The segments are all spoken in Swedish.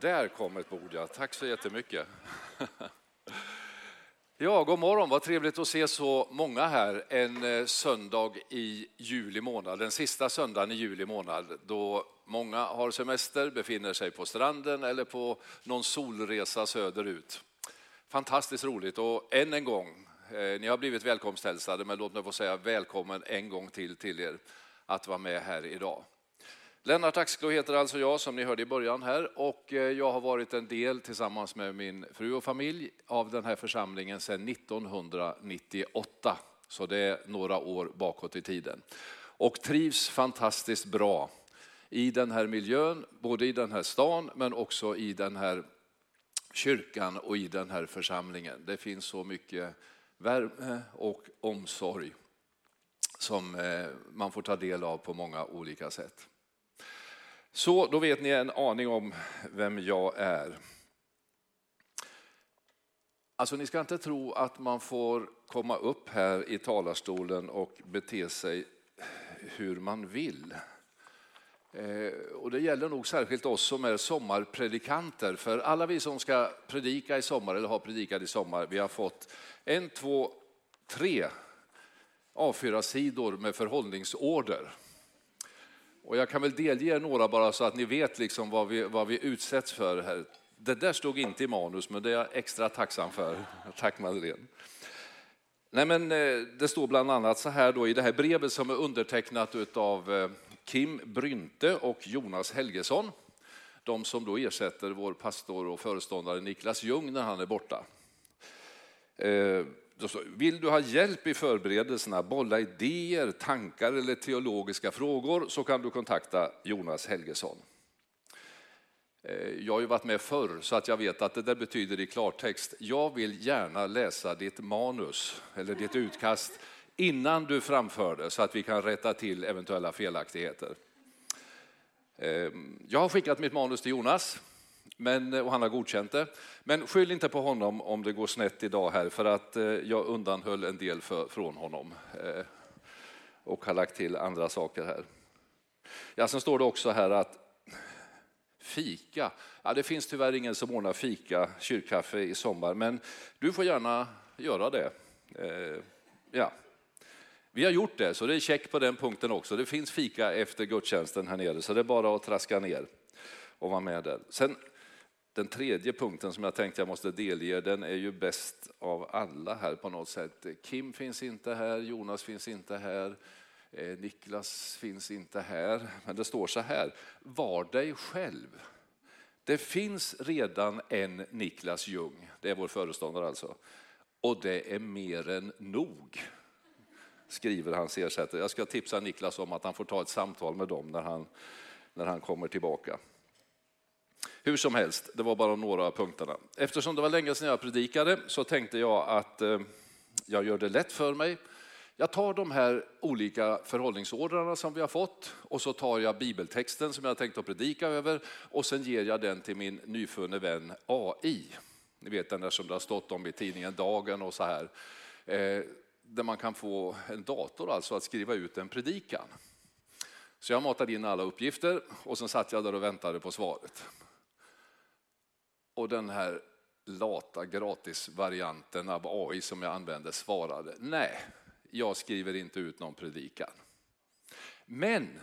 Där kom ett bord, ja. Tack så jättemycket. Ja, god morgon. Vad trevligt att se så många här en eh, söndag i juli månad, den sista söndagen i juli månad då många har semester, befinner sig på stranden eller på någon solresa söderut. Fantastiskt roligt och än en gång, eh, ni har blivit välkomsthälsade men låt mig få säga välkommen en gång till till er att vara med här idag. Lennart Axklo heter alltså jag som ni hörde i början här och eh, jag har varit en del tillsammans med min fru och familj av den här församlingen sedan 1998. Så det är några år bakåt i tiden. Och trivs fantastiskt bra i den här miljön, både i den här stan men också i den här kyrkan och i den här församlingen. Det finns så mycket värme och omsorg som eh, man får ta del av på många olika sätt. Så då vet ni en aning om vem jag är. Alltså ni ska inte tro att man får komma upp här i talarstolen och bete sig hur man vill. Eh, och det gäller nog särskilt oss som är sommarpredikanter. För alla vi som ska predika i sommar eller har predikat i sommar, vi har fått en, två, tre A4-sidor med förhållningsorder. Och jag kan väl delge några bara så att ni vet liksom vad, vi, vad vi utsätts för här. Det där stod inte i manus, men det är jag extra tacksam för. Tack Madeleine. Nej, men eh, det står bland annat så här då i det här brevet som är undertecknat av eh, Kim Brynte och Jonas Helgesson. De som då ersätter vår pastor och föreståndare Niklas Ljung när han är borta. Eh, vill du ha hjälp i förberedelserna, bolla idéer, tankar eller teologiska frågor så kan du kontakta Jonas Helgesson. Eh, jag har ju varit med förr så att jag vet att det där betyder i klartext, jag vill gärna läsa ditt manus eller ditt utkast innan du framför det så att vi kan rätta till eventuella felaktigheter. Ehm, jag har skickat mitt manus till Jonas men, eh, och han har godkänt det. Men skyll inte på honom om det går snett idag här för att eh, jag undanhöll en del för, från honom eh, och har lagt till andra saker här. Ja, sen står det också här att fika, ja, det finns tyvärr ingen som ordnar fika, kyrkkaffe i sommar, men du får gärna göra det. Ja. Vi har gjort det, så det är check på den punkten också. Det finns fika efter gudstjänsten här nere, så det är bara att traska ner och vara med där. Sen den tredje punkten som jag tänkte jag måste delge, den är ju bäst av alla här på något sätt. Kim finns inte här, Jonas finns inte här, eh, Niklas finns inte här. Men det står så här, var dig själv. Det finns redan en Niklas Ljung, det är vår föreståndare alltså. Och det är mer än nog, skriver hans ersättare. Jag ska tipsa Niklas om att han får ta ett samtal med dem när han, när han kommer tillbaka. Hur som helst, det var bara några av punkterna. Eftersom det var länge sedan jag predikade så tänkte jag att eh, jag gör det lätt för mig. Jag tar de här olika förhållningsordrarna som vi har fått och så tar jag bibeltexten som jag tänkt att predika över och sen ger jag den till min nyfunne vän AI. Ni vet den där som det har stått om i tidningen Dagen och så här. Eh, där man kan få en dator alltså att skriva ut en predikan. Så jag matade in alla uppgifter och sen satt jag där och väntade på svaret. Och den här lata gratisvarianten av AI som jag använde svarade nej, jag skriver inte ut någon predikan. Men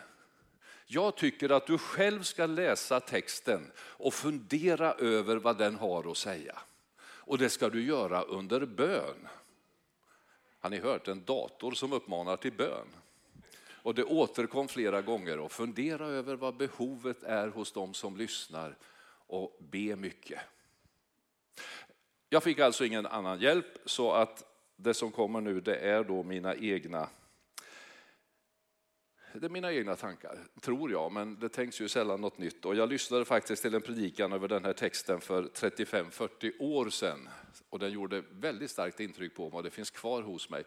jag tycker att du själv ska läsa texten och fundera över vad den har att säga. Och det ska du göra under bön. Har ni hört en dator som uppmanar till bön? Och det återkom flera gånger och fundera över vad behovet är hos de som lyssnar och be mycket. Jag fick alltså ingen annan hjälp så att det som kommer nu det är då mina egna det är mina egna tankar, tror jag, men det tänks ju sällan något nytt. Och jag lyssnade faktiskt till en predikan över den här texten för 35-40 år sedan. Och den gjorde väldigt starkt intryck på mig och det finns kvar hos mig.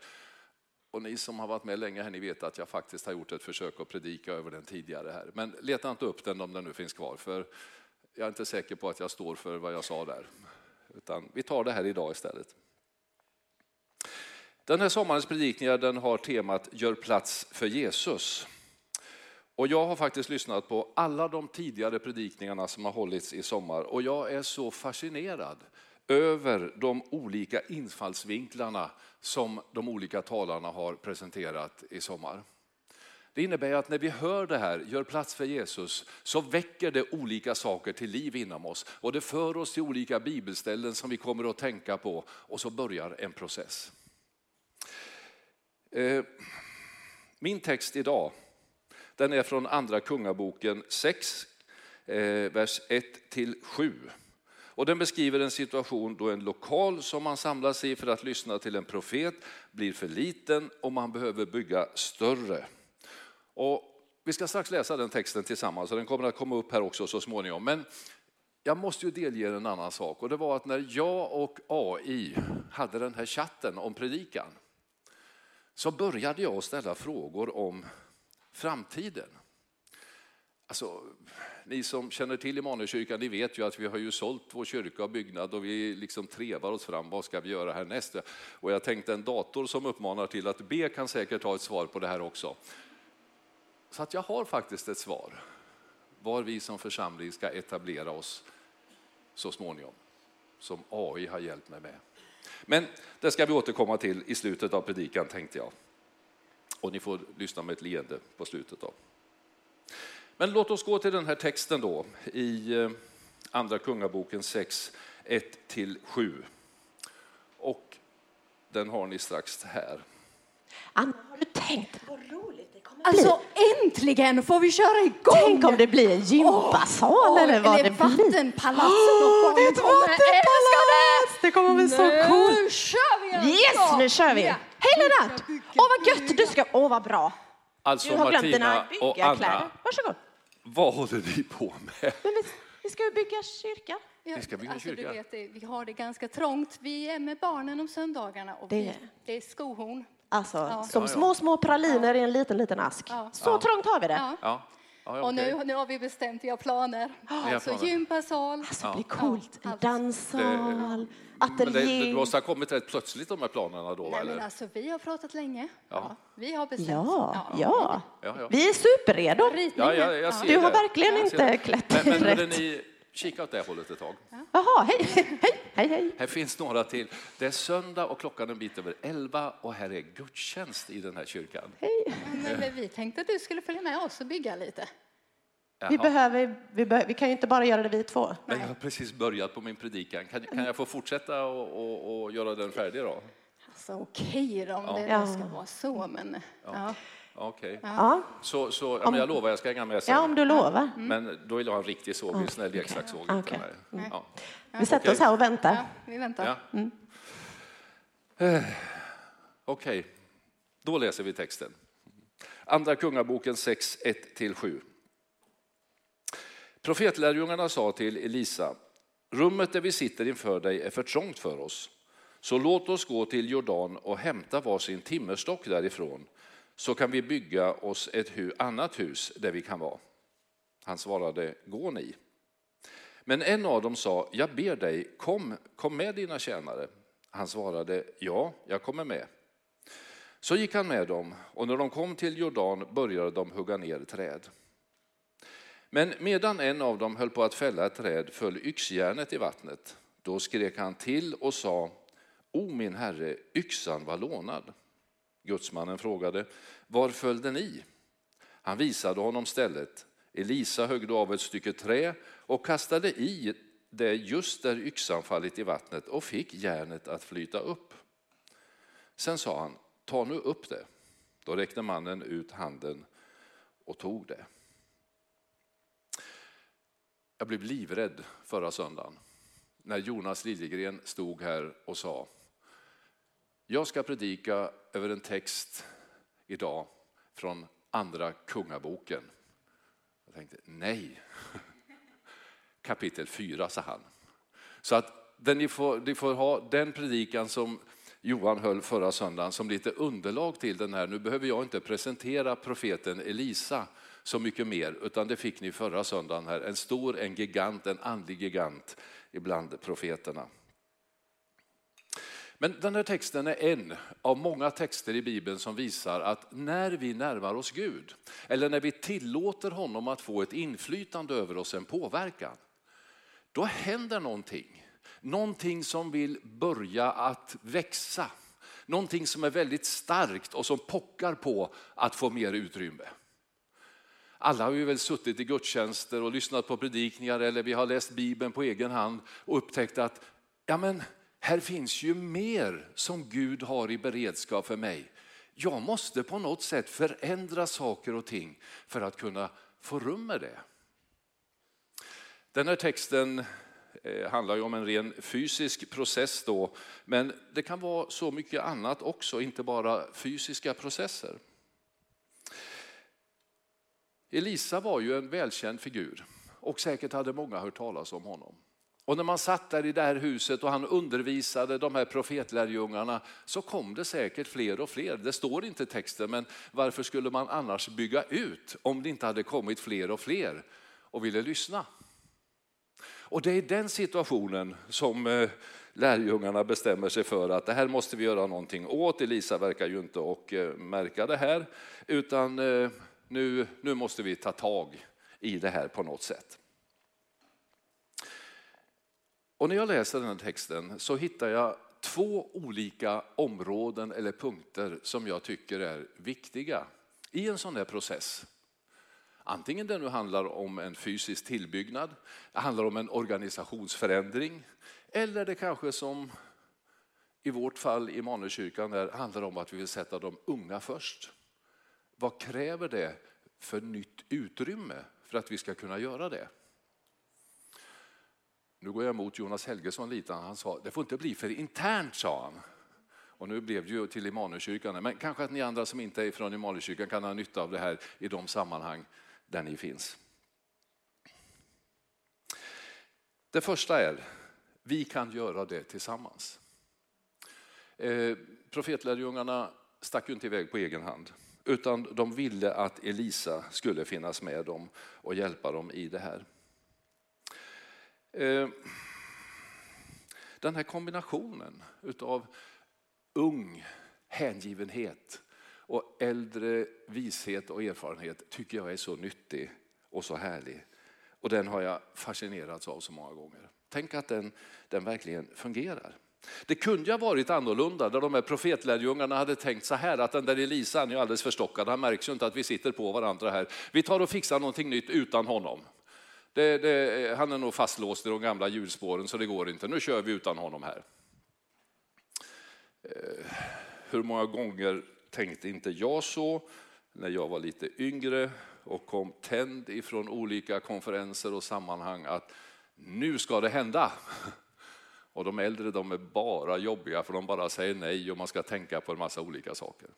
Och ni som har varit med länge här, ni vet att jag faktiskt har gjort ett försök att predika över den tidigare här. Men leta inte upp den om den nu finns kvar, för jag är inte säker på att jag står för vad jag sa där. Utan vi tar det här idag istället. Den här sommarens predikningar den har temat Gör plats för Jesus. Och jag har faktiskt lyssnat på alla de tidigare predikningarna som har hållits i sommar och jag är så fascinerad över de olika infallsvinklarna som de olika talarna har presenterat i sommar. Det innebär att när vi hör det här, gör plats för Jesus, så väcker det olika saker till liv inom oss. Och det för oss till olika bibelställen som vi kommer att tänka på och så börjar en process. Eh, min text idag, den är från andra kungaboken 6, eh, vers 1 till 7. Och den beskriver en situation då en lokal som man samlas i för att lyssna till en profet blir för liten och man behöver bygga större. Och vi ska strax läsa den texten tillsammans och den kommer att komma upp här också så småningom. Men jag måste ju delge er en annan sak och det var att när jag och AI hade den här chatten om predikan så började jag ställa frågor om framtiden. Alltså, ni som känner till Immanuelskyrkan, ni vet ju att vi har ju sålt vår kyrka och byggnad och vi liksom trevar oss fram. Vad ska vi göra härnäst? Och jag tänkte en dator som uppmanar till att be kan säkert ha ett svar på det här också. Så att jag har faktiskt ett svar var vi som församling ska etablera oss så småningom, som AI har hjälpt mig med. Men det ska vi återkomma till i slutet av predikan tänkte jag. Och ni får lyssna med ett leende på slutet. Då. Men låt oss gå till den här texten då i eh, Andra Kungaboken 6, 1-7. Och den har ni strax här. Anna, har du tänkt vad roligt Alltså äntligen får vi köra igång! Tänk om det blir en gympasal Åh, eller vad eller det blir. vattenpalatset barnen ett älska det! Kommer bli så Nu coolt. kör vi! alltså. Yes, nu kör vi. Ja. Hej Lennart! Åh vad gött, du ska, åh vad bra. Alltså Du har glömt Martina dina och byggarkläder. Anna, Varsågod. vad håller ni på med? Vi, vi ska bygga kyrka. Ja, Vi ska bygga alltså, kyrka. Du vet, vi har det ganska trångt. Vi är med barnen om söndagarna och Det- vi, det är skohorn. Alltså, Ja. som Ja, ja. små, små praliner i en liten, liten ask. Ja. Så trångt har vi det. Ja. Ja, ja, Och nu, nu har vi bestämt, vi har planer. Alltså planer. gympasal. Alltså, det blir coolt. En danssal, Men det, ateljé. det måste ha kommit rätt plötsligt de här planerna då, Nej, men eller? alltså, vi har pratat länge. Ja. Vi har bestämt. Ja, ja. Vi är superredo. Ja, ja, jag ser Du har verkligen Jag ser inte det. klätt Men, men rätt. ni kika åt det hållet ett tag? Jaha, hej, hej, hej, hej. Här finns några till. Det är söndag och klockan är en bit över elva och här är gudstjänst i den här kyrkan. Men, men vi tänkte att du skulle följa med oss och bygga lite. Jaha. Vi, behöver, vi, be, vi kan ju inte bara göra det vi två. Men jag har precis börjat på min predikan. Kan, kan jag få fortsätta och, och, och göra den färdig då? Alltså okej då, om det Ja. det ska vara så, men ja. Okej. Ja, Så, så, ja, men jag lovar, jag ska hänga med sen. ja om du lovar. Men då vill jag ha en riktig såg, en sån här leksakssåg. Den här. Ja. Vi sätter oss här och väntar. ja, vi väntar. Ja. Eh, Okej, då läser vi texten. Andra Kungaboken 6, 1-7. Profetlärjungarna sa till Elisa, rummet där vi sitter inför dig är för trångt för oss. Så låt oss gå till Jordan och hämta varsin timmerstock därifrån, så kan vi bygga oss ett hu- annat hus där vi kan vara. Han svarade, gå ni. Men en av dem sa, jag ber dig, kom, kom med dina tjänare. Han svarade, ja, jag kommer med. Så gick han med dem, och när de kom till Jordan började de hugga ner träd. Men medan en av dem höll på att fälla ett träd föll yxjärnet i vattnet. Då skrek han till och sa, O min herre, yxan var lånad. Gudsmannen frågade, var föll den i? Han visade honom stället. Elisa högg då av ett stycke trä och kastade i det just där yxan fallit i vattnet och fick järnet att flyta upp. Sen sa han, ta nu upp det. Då räckte mannen ut handen och tog det. Jag blev livrädd förra söndagen när Jonas Liljegren stod här och sa jag ska predika över en text idag från Andra Kungaboken. Jag tänkte nej. Kapitel 4 sa han. Så att den, ni, får, ni får ha den predikan som Johan höll förra söndagen som lite underlag till den här. Nu behöver jag inte presentera profeten Elisa så mycket mer, utan det fick ni förra söndagen här. En stor, en gigant, en andlig gigant ibland profeterna. Men den här texten är en av många texter i Bibeln som visar att när vi närmar oss Gud, eller när vi tillåter honom att få ett inflytande över oss, en påverkan, då händer någonting. Någonting som vill börja att växa. Någonting som är väldigt starkt och som pockar på att få mer utrymme. Alla har vi väl suttit i gudstjänster och lyssnat på predikningar eller vi har läst Bibeln på egen hand och upptäckt att ja men, här finns ju mer som Gud har i beredskap för mig. Jag måste på något sätt förändra saker och ting för att kunna få rum med det. Den här texten eh, handlar ju om en ren fysisk process då, men det kan vara så mycket annat också, inte bara fysiska processer. Elisa var ju en välkänd figur och säkert hade många hört talas om honom. Och när man satt där i det här huset och han undervisade de här profetlärjungarna så kom det säkert fler och fler. Det står inte i texten, men varför skulle man annars bygga ut om det inte hade kommit fler och fler och ville lyssna? Och det är den situationen som eh, lärjungarna bestämmer sig för att det här måste vi göra någonting åt. Elisa verkar ju inte och eh, märka det här, utan eh, nu, nu måste vi ta tag i det här på något sätt. Och när jag läser den här texten så hittar jag två olika områden eller punkter som jag tycker är viktiga i en sån här process. Antingen det nu handlar om en fysisk tillbyggnad, det handlar om en organisationsförändring eller det kanske som i vårt fall i Manuskyrkan där handlar om att vi vill sätta de unga först. Vad kräver det för nytt utrymme för att vi ska kunna göra det? Nu går jag emot Jonas Helgesson lite. Han sa det får inte bli för internt, sa han. Och nu blev det ju till Immanuelskyrkan. Men kanske att ni andra som inte är från Immanuelskyrkan kan ha nytta av det här i de sammanhang där ni finns. Det första är, vi kan göra det tillsammans. Eh, profetlärjungarna stack ju inte iväg på egen hand utan de ville att Elisa skulle finnas med dem och hjälpa dem i det här. Eh, den här kombinationen utav ung hängivenhet och äldre vishet och erfarenhet tycker jag är så nyttig och så härlig. Och den har jag fascinerats av så många gånger. Tänk att den, den verkligen fungerar. Det kunde ha varit annorlunda där de här profetlärjungarna hade tänkt så här att den där Elisa han är alldeles förstockad, han märks ju inte att vi sitter på varandra här. Vi tar och fixar någonting nytt utan honom. Det, det, han är nog fastlåst i de gamla hjulspåren så det går inte. Nu kör vi utan honom här. Eh, hur många gånger tänkte inte jag så när jag var lite yngre och kom tänd ifrån olika konferenser och sammanhang att nu ska det hända. Och de äldre de är bara jobbiga för de bara säger nej och man ska tänka på en massa olika saker.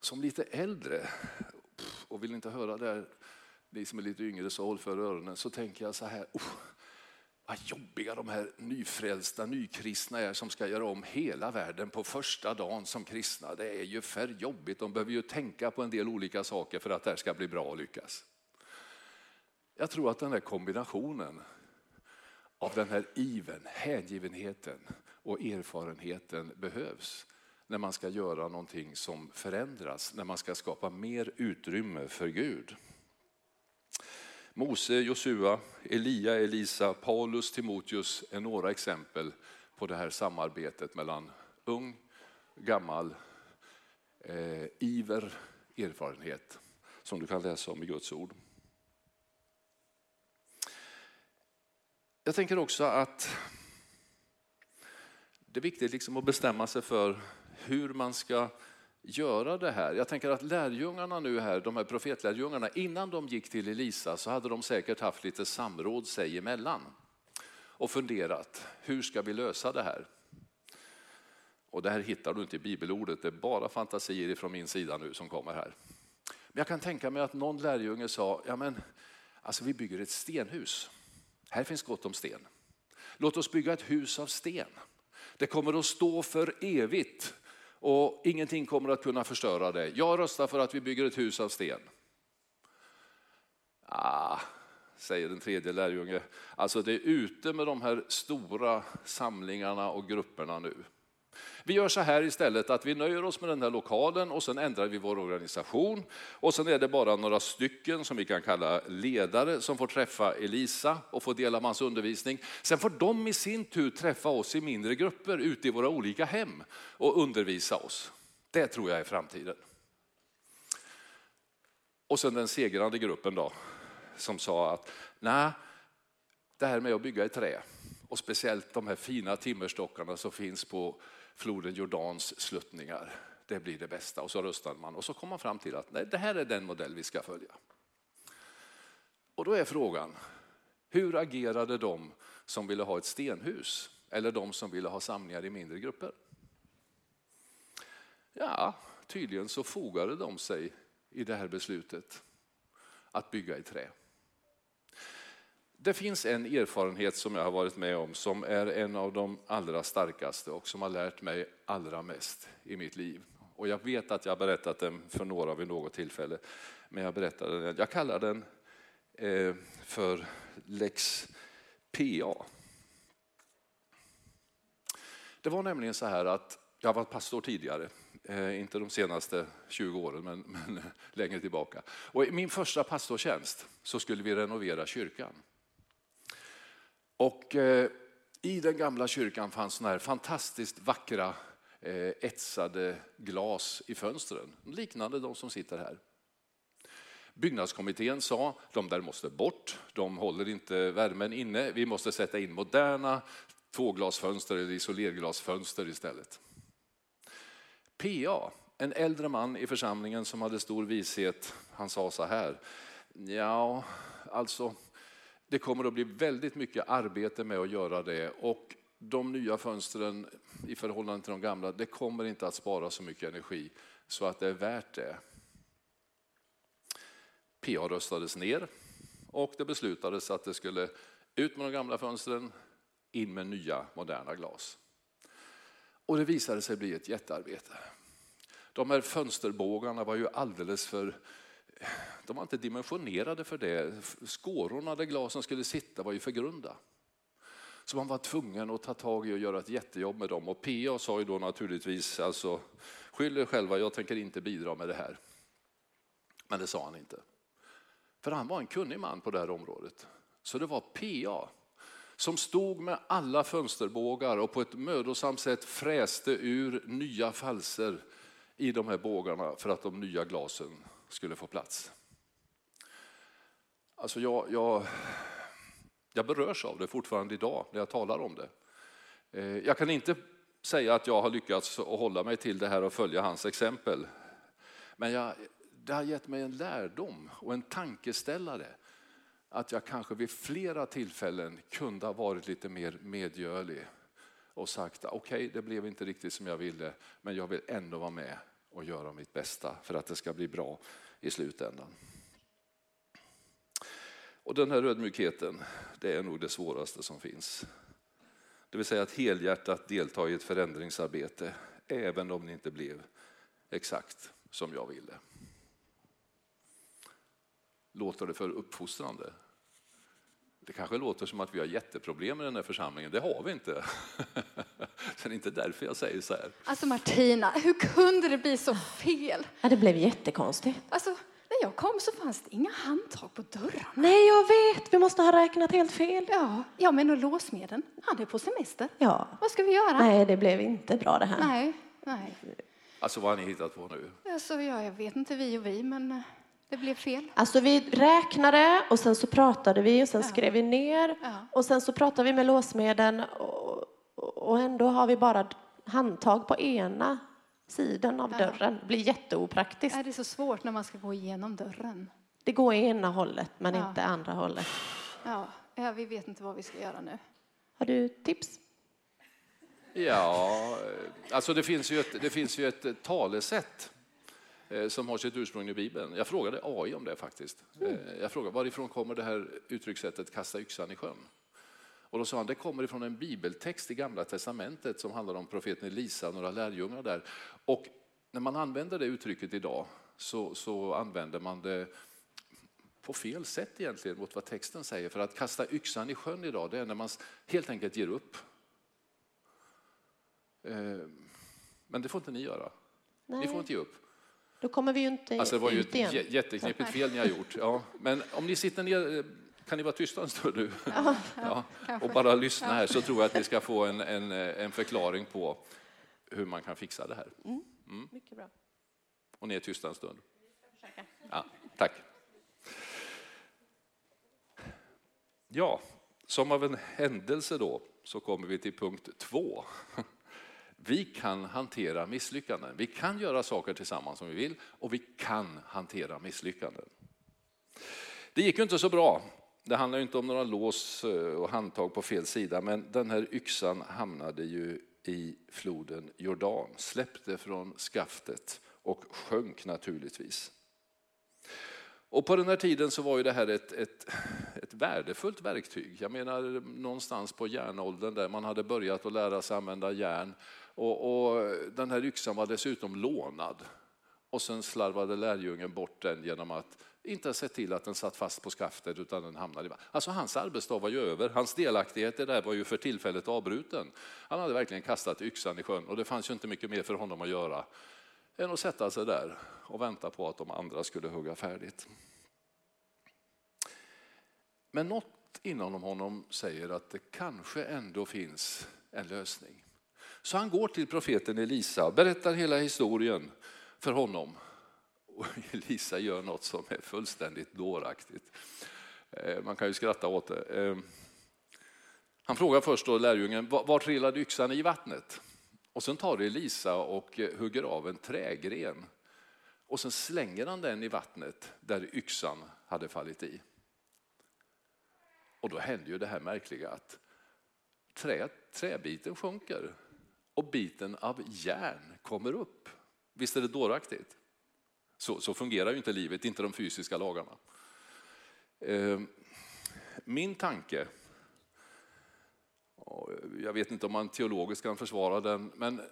Som lite äldre och vill inte höra det här ni som är lite yngre så håll för öronen, så tänker jag så här, oh, vad jobbiga de här nyfrälsta, nykristna är som ska göra om hela världen på första dagen som kristna. Det är ju för jobbigt, de behöver ju tänka på en del olika saker för att det här ska bli bra och lyckas. Jag tror att den här kombinationen av den här iven, hängivenheten och erfarenheten behövs när man ska göra någonting som förändras, när man ska skapa mer utrymme för Gud. Mose, Josua, Elia, Elisa, Paulus, Timoteus är några exempel på det här samarbetet mellan ung, gammal, eh, iver, erfarenhet som du kan läsa om i Guds ord. Jag tänker också att det är viktigt liksom att bestämma sig för hur man ska göra det här. Jag tänker att lärjungarna nu här, de här profetlärjungarna, innan de gick till Elisa så hade de säkert haft lite samråd sig emellan och funderat, hur ska vi lösa det här? Och det här hittar du inte i bibelordet, det är bara fantasier från min sida nu som kommer här. Men jag kan tänka mig att någon lärjunge sa, ja men alltså vi bygger ett stenhus. Här finns gott om sten. Låt oss bygga ett hus av sten. Det kommer att stå för evigt och ingenting kommer att kunna förstöra det. Jag röstar för att vi bygger ett hus av sten. Ah, säger den tredje lärjunge. Alltså det är ute med de här stora samlingarna och grupperna nu. Vi gör så här istället att vi nöjer oss med den här lokalen och sen ändrar vi vår organisation. Och sen är det bara några stycken som vi kan kalla ledare som får träffa Elisa och få dela med hans undervisning. Sen får de i sin tur träffa oss i mindre grupper ute i våra olika hem och undervisa oss. Det tror jag är framtiden. Och sen den segrande gruppen då, som sa att nej, det här med att bygga i trä och speciellt de här fina timmerstockarna som finns på floden Jordans sluttningar. Det blir det bästa. Och så röstade man och så kom man fram till att nej, det här är den modell vi ska följa. Och då är frågan, hur agerade de som ville ha ett stenhus eller de som ville ha samlingar i mindre grupper? Ja, tydligen så fogade de sig i det här beslutet att bygga i trä. Det finns en erfarenhet som jag har varit med om som är en av de allra starkaste och som har lärt mig allra mest i mitt liv. Och jag vet att jag har berättat den för några vid något tillfälle, men jag berättar den. Jag kallar den eh, för Lex PA. Det var nämligen så här att jag har varit pastor tidigare, eh, inte de senaste 20 åren, men, men längre tillbaka. Och I min första pastortjänst så skulle vi renovera kyrkan. Och eh, i den gamla kyrkan fanns såna här fantastiskt vackra eh, etsade glas i fönstren, liknande de som sitter här. Byggnadskommittén sa de där måste bort, de håller inte värmen inne, vi måste sätta in moderna tvåglasfönster eller isolerglasfönster istället. PA, en äldre man i församlingen som hade stor vishet, han sa så här, ja, alltså det kommer att bli väldigt mycket arbete med att göra det och de nya fönstren i förhållande till de gamla, det kommer inte att spara så mycket energi så att det är värt det. PA röstades ner och det beslutades att det skulle ut med de gamla fönstren, in med nya moderna glas. Och det visade sig bli ett jättearbete. De här fönsterbågarna var ju alldeles för de var inte dimensionerade för det. Skårorna där glasen skulle sitta var ju för grunda. Så man var tvungen att ta tag i och göra ett jättejobb med dem. Och PA sa ju då naturligtvis, alltså, skyll er själva, jag tänker inte bidra med det här. Men det sa han inte. För han var en kunnig man på det här området. Så det var PA som stod med alla fönsterbågar och på ett mödosamt sätt fräste ur nya falser i de här bågarna för att de nya glasen skulle få plats. Alltså jag, jag, jag berörs av det fortfarande idag när jag talar om det. Eh, jag kan inte säga att jag har lyckats att hålla mig till det här och följa hans exempel. Men jag, det har gett mig en lärdom och en tankeställare att jag kanske vid flera tillfällen kunde ha varit lite mer medgörlig och sagt okej, okay, det blev inte riktigt som jag ville, men jag vill ändå vara med och göra mitt bästa för att det ska bli bra i slutändan. Och den här ödmjukheten, det är nog det svåraste som finns. Det vill säga att helhjärtat delta i ett förändringsarbete, även om det inte blev exakt som jag ville. Låter det för uppfostrande? Det kanske låter som att vi har jätteproblem i den här församlingen. Det har vi inte. det är inte därför jag säger så här. Alltså Martina, hur kunde det bli så fel? Ja, det blev jättekonstigt. Alltså, när jag kom så fanns det inga handtag på dörrarna. Nej, jag vet. Vi måste ha räknat helt fel. Ja, ja men och låsmeden, han är på semester. Ja. Vad ska vi göra? Nej, det blev inte bra det här. Nej, nej. Alltså vad har ni hittat på nu? Alltså, ja, jag vet inte vi och vi, men eh, det blev fel. Alltså vi räknade och sen så pratade vi och sen Ja. skrev vi ner Ja. och sen så pratade vi med låsmeden och, och ändå har vi bara handtag på ena sidan av Ja. dörren. Det blir jätteopraktiskt. Är det så svårt när man ska gå igenom dörren? Det går i ena hållet men Ja. inte andra hållet. Ja, ja, vi vet inte vad vi ska göra nu. Har du tips? Ja, alltså det finns ju ett, det finns ju ett talesätt eh, som har sitt ursprung i Bibeln. Jag frågade AI om det faktiskt. Eh, Jag frågade varifrån kommer det här uttryckssättet kasta yxan i sjön? Och då sa han det kommer ifrån en bibeltext i Gamla Testamentet som handlar om profeten Elisa och några lärjungar där. Och när man använder det uttrycket idag så, så använder man det på fel sätt egentligen mot vad texten säger. För att kasta yxan i sjön idag, det är när man helt enkelt ger upp. Eh, men det får inte ni göra. Ni Nej. får inte ge upp. Då kommer vi ju inte Alltså det var ju ett igen. jätteknepigt fel ni har gjort. Ja. Men om ni sitter ner, eh, kan ni vara tysta en stund nu? Ja. Och bara lyssna här så tror jag att ni ska få en, en, en förklaring på hur man kan fixa det här. Mycket bra. Och ni är tysta en stund. Ja, tack. Ja, som av en händelse då så kommer vi till punkt två. Vi kan hantera misslyckanden. Vi kan göra saker tillsammans som vi vill och vi kan hantera misslyckanden. Det gick ju inte så bra. Det handlar ju inte om några lås eh, och handtag på fel sida, men den här yxan hamnade ju i floden Jordan, släppte från skaftet och sjönk naturligtvis. Och på den här tiden så var ju det här ett, ett, ett värdefullt verktyg. Jag menar någonstans på järnåldern där man hade börjat att lära sig använda järn. Och, och den här yxan var dessutom lånad. Och sen slarvade lärjungen bort den genom att inte sett till att den satt fast på skaftet utan den hamnade i vattnet. Alltså hans arbetsdag var ju över, hans delaktighet i det där var ju för tillfället avbruten. Han hade verkligen kastat yxan i sjön och det fanns ju inte mycket mer för honom att göra än att sätta sig där och vänta på att de andra skulle hugga färdigt. Men något inom honom säger att det kanske ändå finns en lösning. Så han går till profeten Elisa och berättar hela historien för honom. Och Elisa gör något som är fullständigt dåraktigt. Eh, man kan ju skratta åt det. Eh, han frågar först då lärjungen, "Var- trillade yxan i vattnet? Och sen tar Elisa och eh, hugger av en trägren. Och sen slänger han den i vattnet där yxan hade fallit i. Och då händer ju det här märkliga att trä, träbiten sjunker och biten av järn kommer upp. Visst är det dåraktigt? Så, så fungerar ju inte livet, inte de fysiska lagarna. Ehm, min tanke, jag vet inte om man teologiskt kan försvara den, men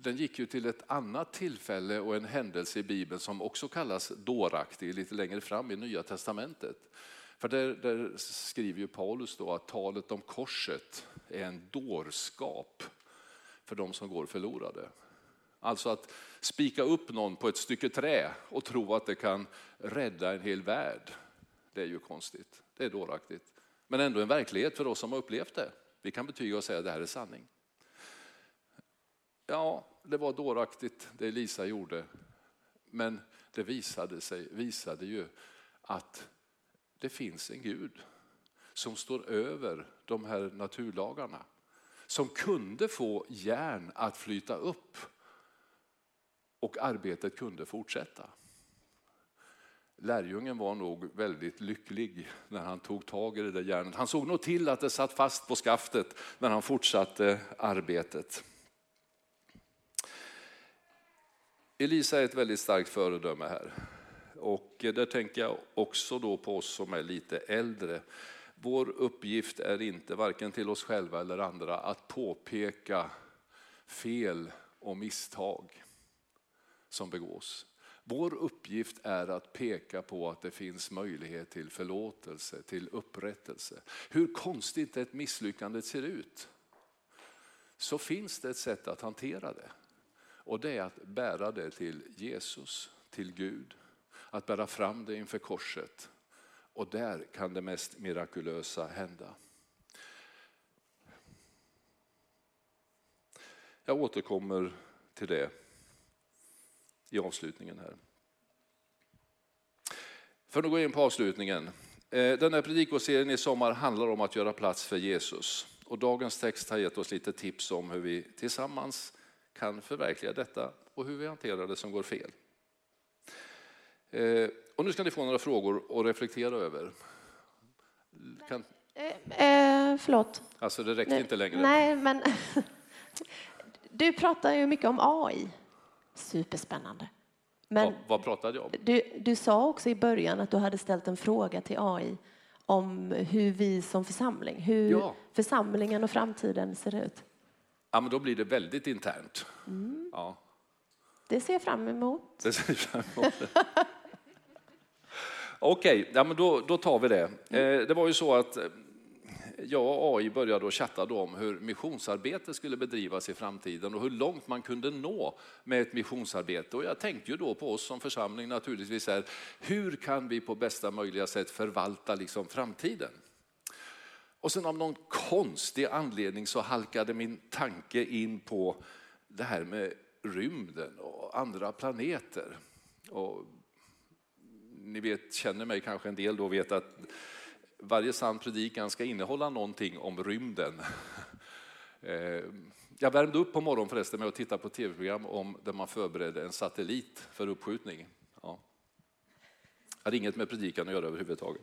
den gick ju till ett annat tillfälle och en händelse i Bibeln som också kallas dåraktig lite längre fram i Nya Testamentet. För där, där skriver ju Paulus då att talet om korset är en dårskap för de som går förlorade. Alltså att spika upp någon på ett stycke trä och tro att det kan rädda en hel värld. Det är ju konstigt, det är dåraktigt. Men ändå en verklighet för oss som har upplevt det. Vi kan betyga och säga att det här är sanning. Ja, det var dåraktigt det Elisa gjorde. Men det visade, sig, visade ju att det finns en Gud som står över de här naturlagarna. Som kunde få järn att flyta upp och arbetet kunde fortsätta. Lärjungen var nog väldigt lycklig när han tog tag i det där järnet. Han såg nog till att det satt fast på skaftet när han fortsatte arbetet. Elisa är ett väldigt starkt föredöme här. Och där tänker jag också då på oss som är lite äldre. Vår uppgift är inte, varken till oss själva eller andra, att påpeka fel och misstag som begås. Vår uppgift är att peka på att det finns möjlighet till förlåtelse, till upprättelse. Hur konstigt ett misslyckande ser ut, så finns det ett sätt att hantera det. Och det är att bära det till Jesus, till Gud. Att bära fram det inför korset. Och där kan det mest mirakulösa hända. Jag återkommer till det i avslutningen här. För att gå in på avslutningen. Eh, Den här predikoserien i sommar handlar om att göra plats för Jesus. Och dagens text har gett oss lite tips om hur vi tillsammans kan förverkliga detta och hur vi hanterar det som går fel. Eh, Och nu ska ni få några frågor att reflektera över. Kan, Eh, eh, förlåt. alltså det räckte inte längre. Nej, men du pratar ju mycket om AI. Superspännande. Men Vad, vad pratade jag om? du, du sa också i början att du hade ställt en fråga till AI om hur vi som församling, hur Ja. församlingen och framtiden ser ut. Ja, men då blir det väldigt internt. Mm. Ja. Det ser jag fram emot. Det ser jag fram emot. Okej, ja, men då, då tar vi det. Eh, det var ju så att eh, jag och AI började att chatta då om hur missionsarbete skulle bedrivas i framtiden och hur långt man kunde nå med ett missionsarbete. Och jag tänkte ju då på oss som församling naturligtvis, här, hur kan vi på bästa möjliga sätt förvalta liksom framtiden? Och sen av någon konstig anledning så halkade min tanke in på det här med rymden och andra planeter. Och ni vet, känner mig kanske en del då vet att varje sann predikan ska innehålla någonting om rymden. Eh, jag värmde upp på morgonen förresten med att titta på tv-program om där man förberedde en satellit för uppskjutning. Ja. Det hade inget med predikan att göra överhuvudtaget.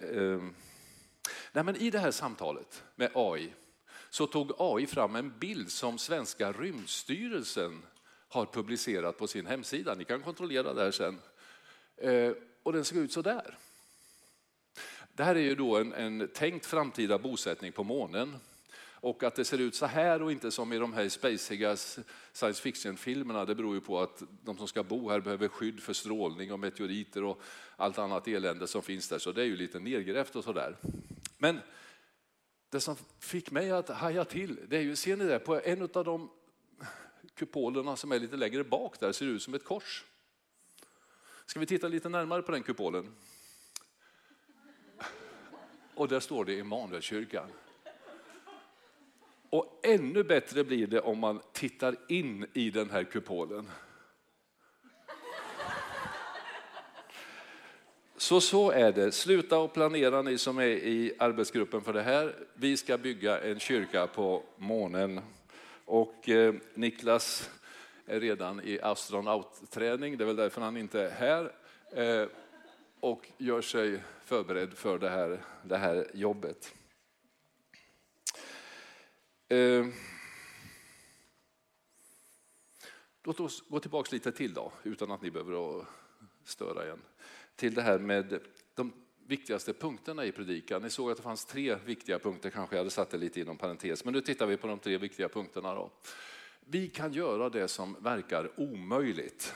Ehm, nej, men I det här samtalet med AI så tog AI fram en bild som svenska rymdstyrelsen har publicerat på sin hemsida. Ni kan kontrollera det här sen. Eh, och den såg ut så där. Det här är ju då en, en tänkt framtida bosättning på månen. Och att det ser ut så här och inte som i de här spaciga science fiction-filmerna, det beror ju på att de som ska bo här behöver skydd för strålning och meteoriter och allt annat elände som finns där, så det är ju lite nedgrävt och sådär. Men det som fick mig att haja till, det är ju, ser ni det, på en av de kupolerna som är lite längre bak där ser det ut som ett kors. Ska vi titta lite närmare på den kupolen? Och där står det Immanuelskyrkan. Och ännu bättre blir det om man tittar in i den här kupolen. Så så är det. Sluta att planera ni som är i arbetsgruppen för det här. Vi ska bygga en kyrka på månen. Och eh, Niklas är redan i astronautträning, det är väl därför han inte är här. Eh, och gör sig förberedd för det här, det här jobbet. Eh, låt oss gå tillbaka lite till då, utan att ni behöver störa igen. Till det här med de viktigaste punkterna i predikan. Ni såg att det fanns tre viktiga punkter, kanske jag hade satt det lite inom parentes, men nu tittar vi på de tre viktiga punkterna. Då. Vi kan göra det som verkar omöjligt.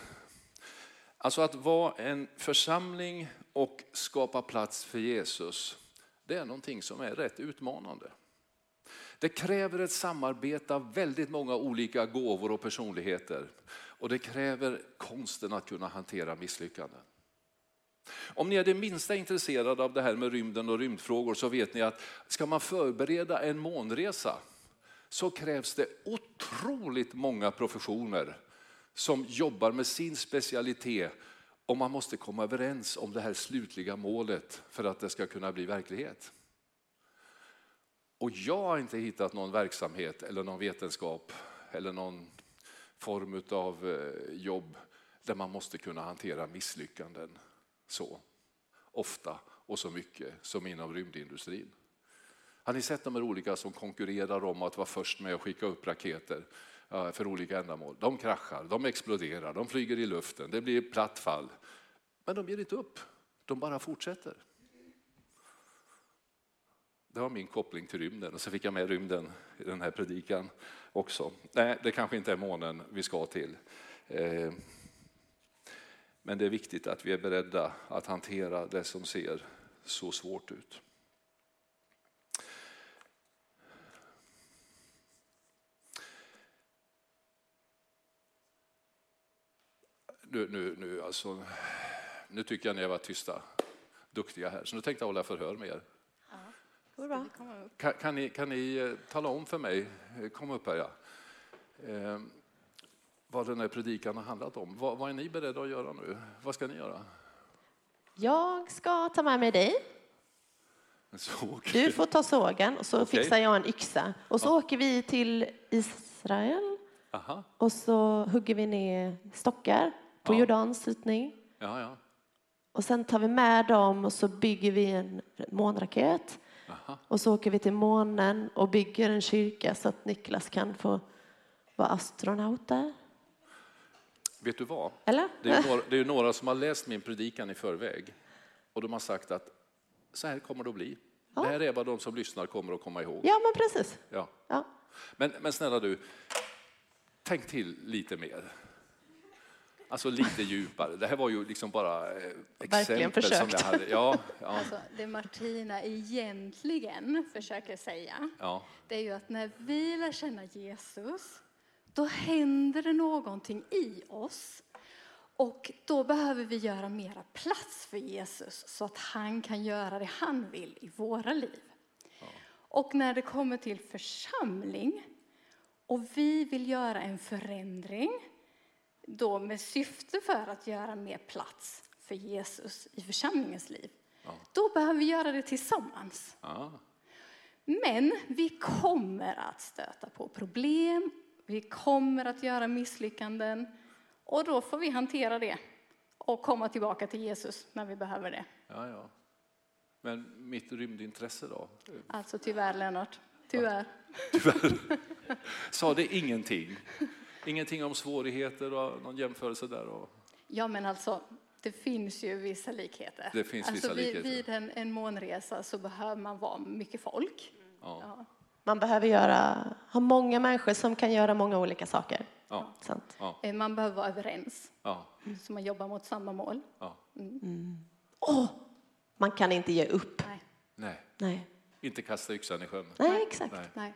Alltså att vara en församling och skapa plats för Jesus, det är någonting som är rätt utmanande. Det kräver ett samarbete av väldigt många olika gåvor och personligheter. Och det kräver konsten att kunna hantera misslyckanden. Om ni är det minsta intresserade av det här med rymden och rymdfrågor så vet ni att ska man förbereda en månresa så krävs det otroligt många professioner som jobbar med sin specialitet och man måste komma överens om det här slutliga målet för att det ska kunna bli verklighet. Och jag har inte hittat någon verksamhet eller någon vetenskap eller någon form av eh, jobb där man måste kunna hantera misslyckanden så ofta och så mycket som inom rymdindustrin. Har ni sett de här olika som konkurrerar om att vara först med att skicka upp raketer för olika ändamål? De kraschar, de exploderar, de flyger i luften, det blir platt fall. Men de ger inte upp, de bara fortsätter. Det var min koppling till rymden och så fick jag med rymden i den här predikan också. Nej, det kanske inte är månen vi ska till. Eh, men det är viktigt att vi är beredda att hantera det som ser så svårt ut. Nu, nu, nu, alltså, nu tycker jag ni har varit tysta, duktiga här, så nu tänkte jag hålla förhör med er. Ja, Kan, kan, ni, kan ni eh, tala om för mig, eh, kom upp här ja, eh, vad den här predikan har handlat om? Vad, vad är ni beredda att göra nu? Vad ska ni göra? Jag ska ta med mig dig. Du får ta sågen och så Okej. fixar jag en yxa. Och så åker vi till Israel Aha. och så hugger vi ner stockar på Ja. Jordans ytning. Ja, ja. Och sen tar vi med dem och så bygger vi en månraket. Aha. Och så åker vi till månen och bygger en kyrka så att Niklas kan få vara astronaut där. Vet du vad? Eller? Det är, några, det är några som har läst min predikan i förväg och de har sagt att så här kommer det att bli. Det här är vad de som lyssnar kommer att komma ihåg. Ja, men precis. Ja. Ja. Men, men snälla du, tänk till lite mer. Alltså lite djupare. Det här var ju liksom bara eh, exempel som jag hade. Ja, ja, Alltså, det Martina egentligen försöker säga, ja. det är ju att när vi lär känna Jesus, då händer det någonting i oss. Och då behöver vi göra mera plats för Jesus så att han kan göra det han vill i våra liv. Och när det kommer till församling och vi vill göra en förändring, då med syfte för att göra mer plats för Jesus i församlingens liv, då behöver vi göra det tillsammans. ja. Men vi kommer att stöta på problem, vi kommer att göra misslyckanden och då får vi hantera det och komma tillbaka till Jesus när vi behöver det. ja, ja. Men mitt rymdintresse då? Alltså tyvärr Lennart, tyvärr. Sa det ingenting? Ingenting om svårigheter och någon jämförelse där? Och... Ja men alltså, det finns ju vissa likheter. Det finns alltså, vissa vid, likheter. Vid en, en månresa så behöver man vara mycket folk. Ja. Ja. Man behöver göra, ha många människor som kan göra många olika saker. Ja. Sant. Eh, Man behöver vara överens, Ja. så man jobbar mot samma mål. Ja. Åh, man kan inte ge upp. Nej, Nej, Nej, inte kasta yxan i sjön. Nej exakt. Nej. nej.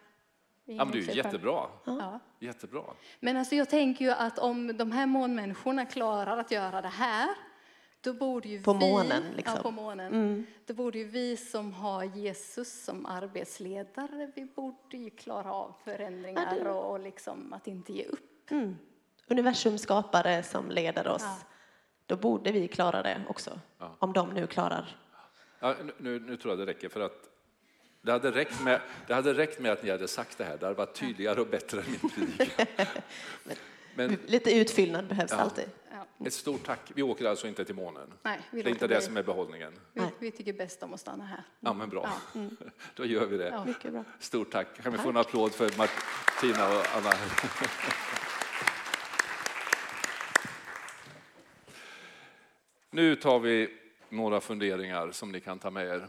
Ja, men det är ju jättebra. Ja. Jättebra. Men alltså jag tänker ju att om de här månmänniskorna klarar att göra det här, då borde ju På vi, månen, liksom. Ja, på månen. Då borde ju vi som har Jesus som arbetsledare, vi borde ju klara av förändringar Ja, det- och, och liksom att inte ge upp. Universums skapare som leder oss. Ja. Då borde vi klara det också. Om de nu klarar. Ja, nu- nu, nu tror jag det räcker för att det hade, räckt med, det hade räckt med att ni hade sagt det här. Det hade varit tydligare och bättre än min predikan. Men Lite utfyllnad behövs alltid. Ja. ett stort tack. Vi åker alltså inte till månen. Nej, vi Det är inte det som är behållningen. Vi, vi tycker bäst om att stanna här. Ja, men bra. Då gör vi det. Ja. Mycket bra. Stort tack. Kan vi få en applåd för Martina och Anna? Nu tar vi några funderingar som ni kan ta med er.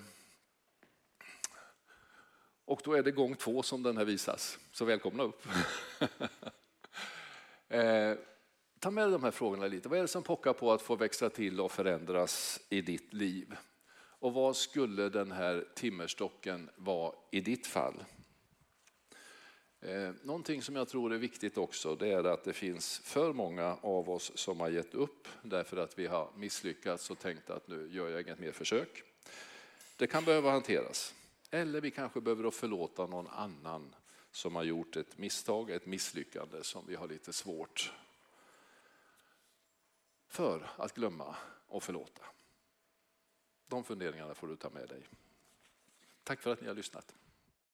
Och då är det gång två som den här visas. Så välkomna upp. eh, ta med dig de här frågorna lite. Vad är det som pockar på att få växa till och förändras i ditt liv? Och vad skulle den här timmerstocken vara i ditt fall? Eh, Någonting som jag tror är viktigt också det är att det finns för många av oss som har gett upp därför att vi har misslyckats och tänkt att nu gör jag inget mer försök. Det kan behöva hanteras. Eller vi kanske behöver förlåta någon annan som har gjort ett misstag, ett misslyckande som vi har lite svårt för att glömma och förlåta. De funderingarna får du ta med dig. Tack för att ni har lyssnat.